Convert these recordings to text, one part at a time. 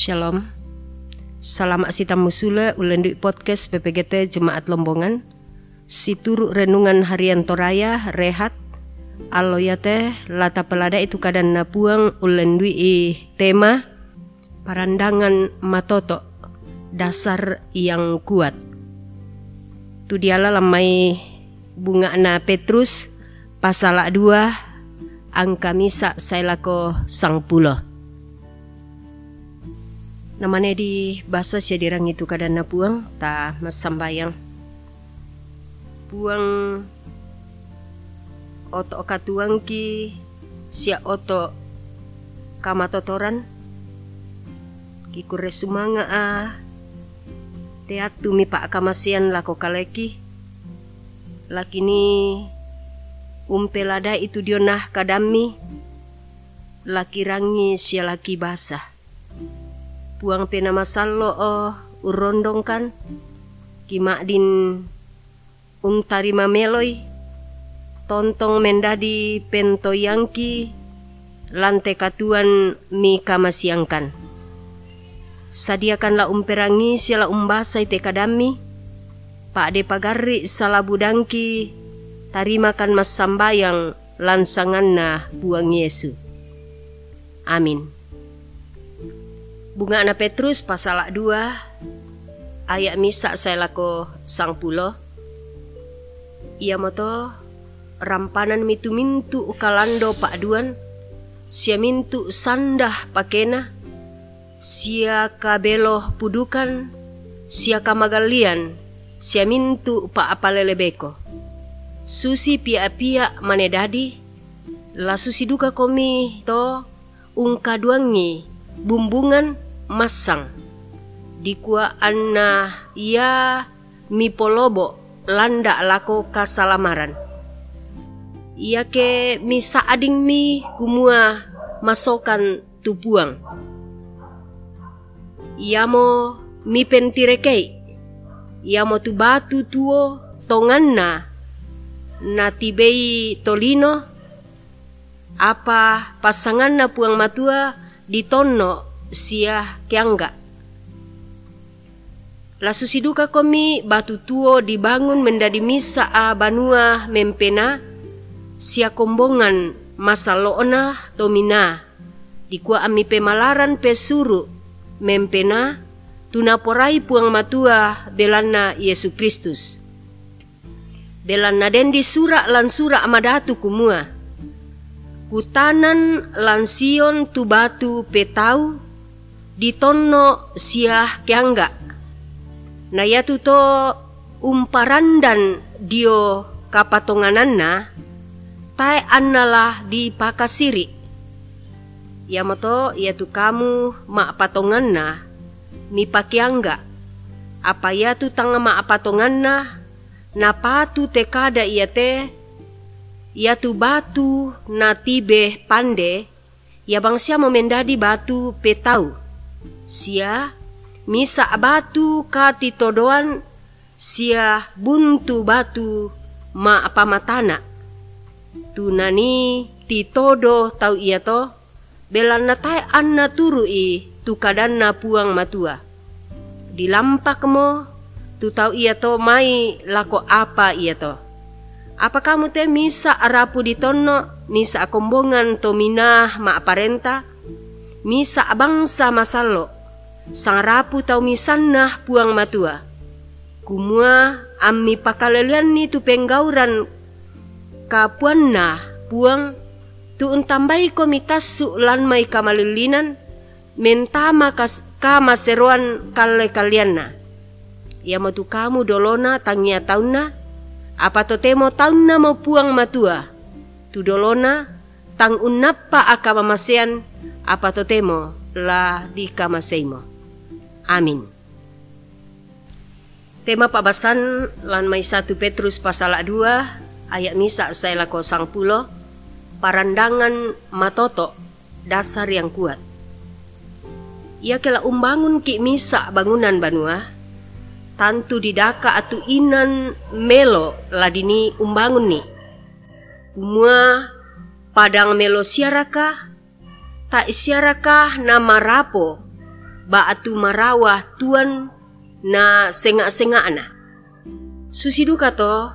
Shalom. Salam asita musula ulendui podcast PPGT Jemaat Lombongan. Situru renungan harian Toraya rehat aloyate lata pelada itu kadan napuang ulendui i tema parandangan matoto dasar yang kuat. Tu diala lamai bunga na Petrus pasal 2 angka misa sailako sang pulo namanya di bahasa sia dirang itu kadana puang ta masambayang puang oto katuang ki sia oto kamatotoran. Ki kure sumanga a teatu mi pak kamasian lako kaleki. Lakini umpelada itu dionah kadami. Laki rangi sia laki basah puang pena masallo oh urondong kan kima din um tarima meloi. Tontong mendadi pento yangki. Lante katuan mi kamasiangkan. Sadiakanlah umperangi siala umbasai te kadami. Pak de pagari salabudangki tarimakan mas sambayang lansanganna buang Yesu. Amin. Bunga anak Petrus pasal 2 ayat misa saya lako sang pulo. Ia moto rampanan mitu mintu ukalando pak duan. Sia mintu sandah pakena. Sia kabelo pudukan. Sia kamagalian. Sia mintu pa apalelebeko susi pia-pia manedadi la susi duka komi to ungkaduangi bumbungan masang. Dikua anna ia mipolobo landa lako kasalamaran. Ia ke misa ading mi kumua masokan tupuang ia mo mi pentirekei ia mo tu batu tuo tonganna na tibei tolino. Apa pasangan na puang matua ditonno sia kiangga. La susiduka komi batu tuo dibangun menjadi misa a banua mempena sia kombongan masa loona tomina dikua ami pemalaran pesuru mempena tunaporai puang matua belana Yesus Kristus. Belana den di sura lan sura amadatu kumua. Kutanan lansion tu batu petau ditonno siah kiangga. To umparandan dio kapatongananna tae annalah di pakasiri. Yamoto yatu kamu ma patonganna mi pakiangga. Apa yatu tanga ma patonganna na patu tekada iya te yatu batu na tibe pande ya bangsia memendadi batu petau sia misa batu kati todoan sia buntu batu ma apa matana tunani ti todo tau iya to belana tai anna turu i tu kadanna puang matua. Dilampak mo tu tau iya to mai lako apa iya to apa kamu te misa arapu di tono misa kombongan to minah ma aparenta? Misa bangsa masalo sang rapu tau misanah puang matua kumua ami pakalelian ni tu penggauran kapuanna puang? Tu untambai komitas su lan mai kamalilinan? Mentama kas kama seruan kale kalianna? Ia matu kamu dolona tangia tauna apa to temo tauna mau puang matua? Tu dolona tang unapa akama masean apa to temo? La di kamaseimo amin. Tema pabasan lan mai satu Petrus pasal 2 ayat misa saya lako sang pulo parandangan matoto dasar yang kuat. Ia kela umbangun ki misa bangunan banua tantu didaka atu inan melo ladini umbangun ni umua padang melo siaraka tak siaraka nama rapo baatu marawah tuan na senga-senga na. Susiduka to,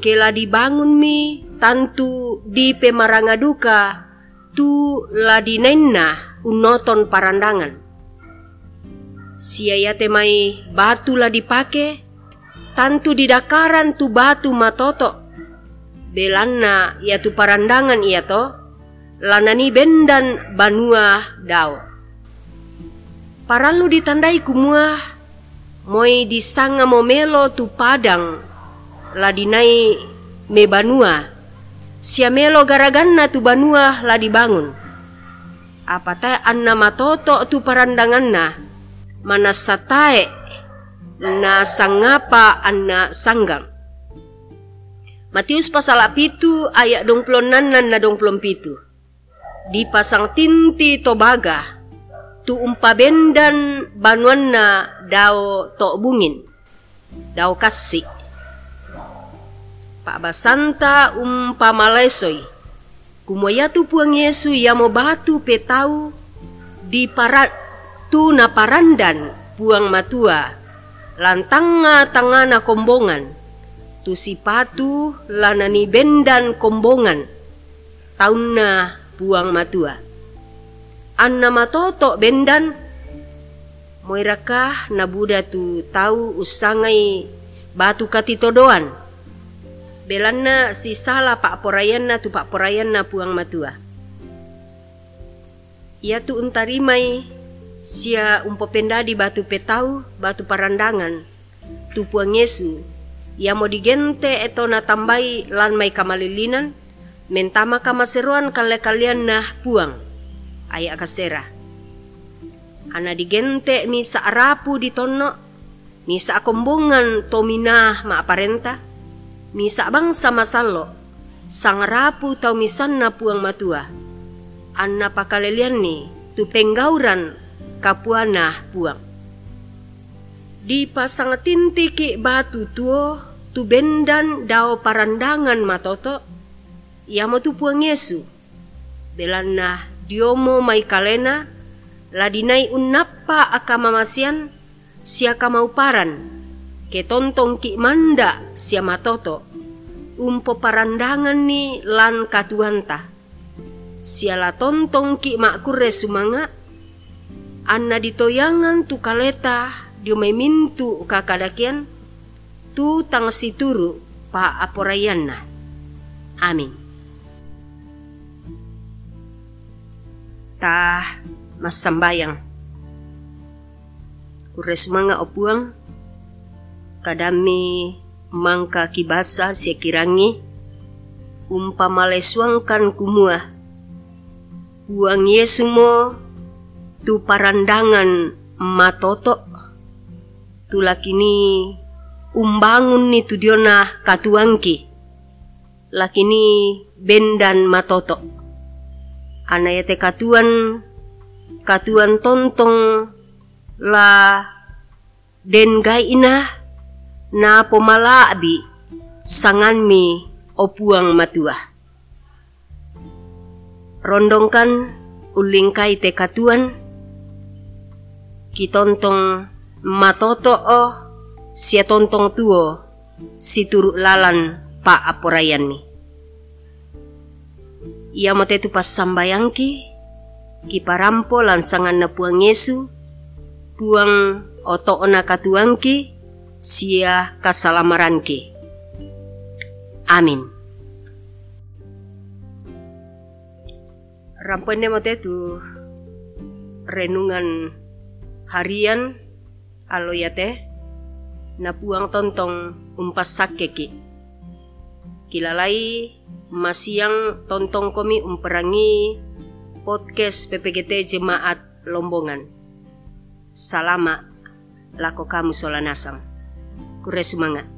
kela dibangun mi tantu di pemaranga duka tu ladi nenna unoton parandangan. Siaya temai batu lah dipake, tantu di dakaran tu batu matoto. Belanna ya tu parandangan iya to, lanani bendan banua dao. Paralu ditandai kumua, moi disanga momelo tu padang, ladinai me banua. Siamelo garaganna tu banua lah dibangun. Apa ta anna matoto tu parandanganna, mana satae na sangapa anna sanggang. Matius pasal pitu ayat dong plonan na dong pitu. Di pasang tinti tobaga tu umpa bendan banuan na dao to bungin. Dao kasih. Pak basanta umpa malesoy. Kumoya tu puang Yesu ya mo batu petau di parat tu na parandan puang matua. Lantanga tangana kombongan. Tu sipatu lanani bendan kombongan. Taunna puang matua. Anna matoto bendan. Moirakah na buda tu tau usangai batu katitodoan belanna si sala pak porayanna tu pak porayanna puang matua. Ia tu untarimai sia umpo penda di batu petau, batu parandangan, tupuang Yesu, ia mau digente eto na tambai lan mai kamalilinan, mentama kamaseruan kale kalian nah puang, ayak kasera. Ana digente misa arapu di tono, misa kombongan tomina ma aparenta, misa bangsa masalo, sang rapu tau misanna puang matua. Anna pakalelian ni, tu penggauran kapuana puang. Di pasang tintiki batu tuo, tu bendan dao parandangan matoto, ia mo tu puang Yesu. Belana diomo mai kalena, ladinai unapa akama masian, sia kamauparan, ke tontong ki manda sia matoto, umpo parandangan ni lan katuanta. Siala tontong ki makure sumanga, anna ditoyangan tu kaleta mintu kakadakian tu tang situru pa aporayanna. Amin. Ta masambayang. Kures manga opuang kadami mangka kibasa sekirangi umpamalesuangkan kumua. Buang Yesu mo tu parandangan matoto tu lakini umbangun ni tu diona katuangki. Lakini bendan matoto anayate katuan katuan tontong la den ina na pomalabi sangan mi opuang matua. Rondongkan ulingkai te katuan kitontong matoto oh sia tontong tuo si turuk lalan pa aporayan ni. Ia mate tu pas sambayangki ki parampo lansangan na puang Yesu puang oto na katuangki sia kasalamaranki. Amin. Rampene mate tu renungan harian alo ya teh na puang tontong umpas sakeki kilalai masiang tontong komi umperangi podcast PPGT Jemaat Lombongan. Salama lako kamu solanasang. Kure semangat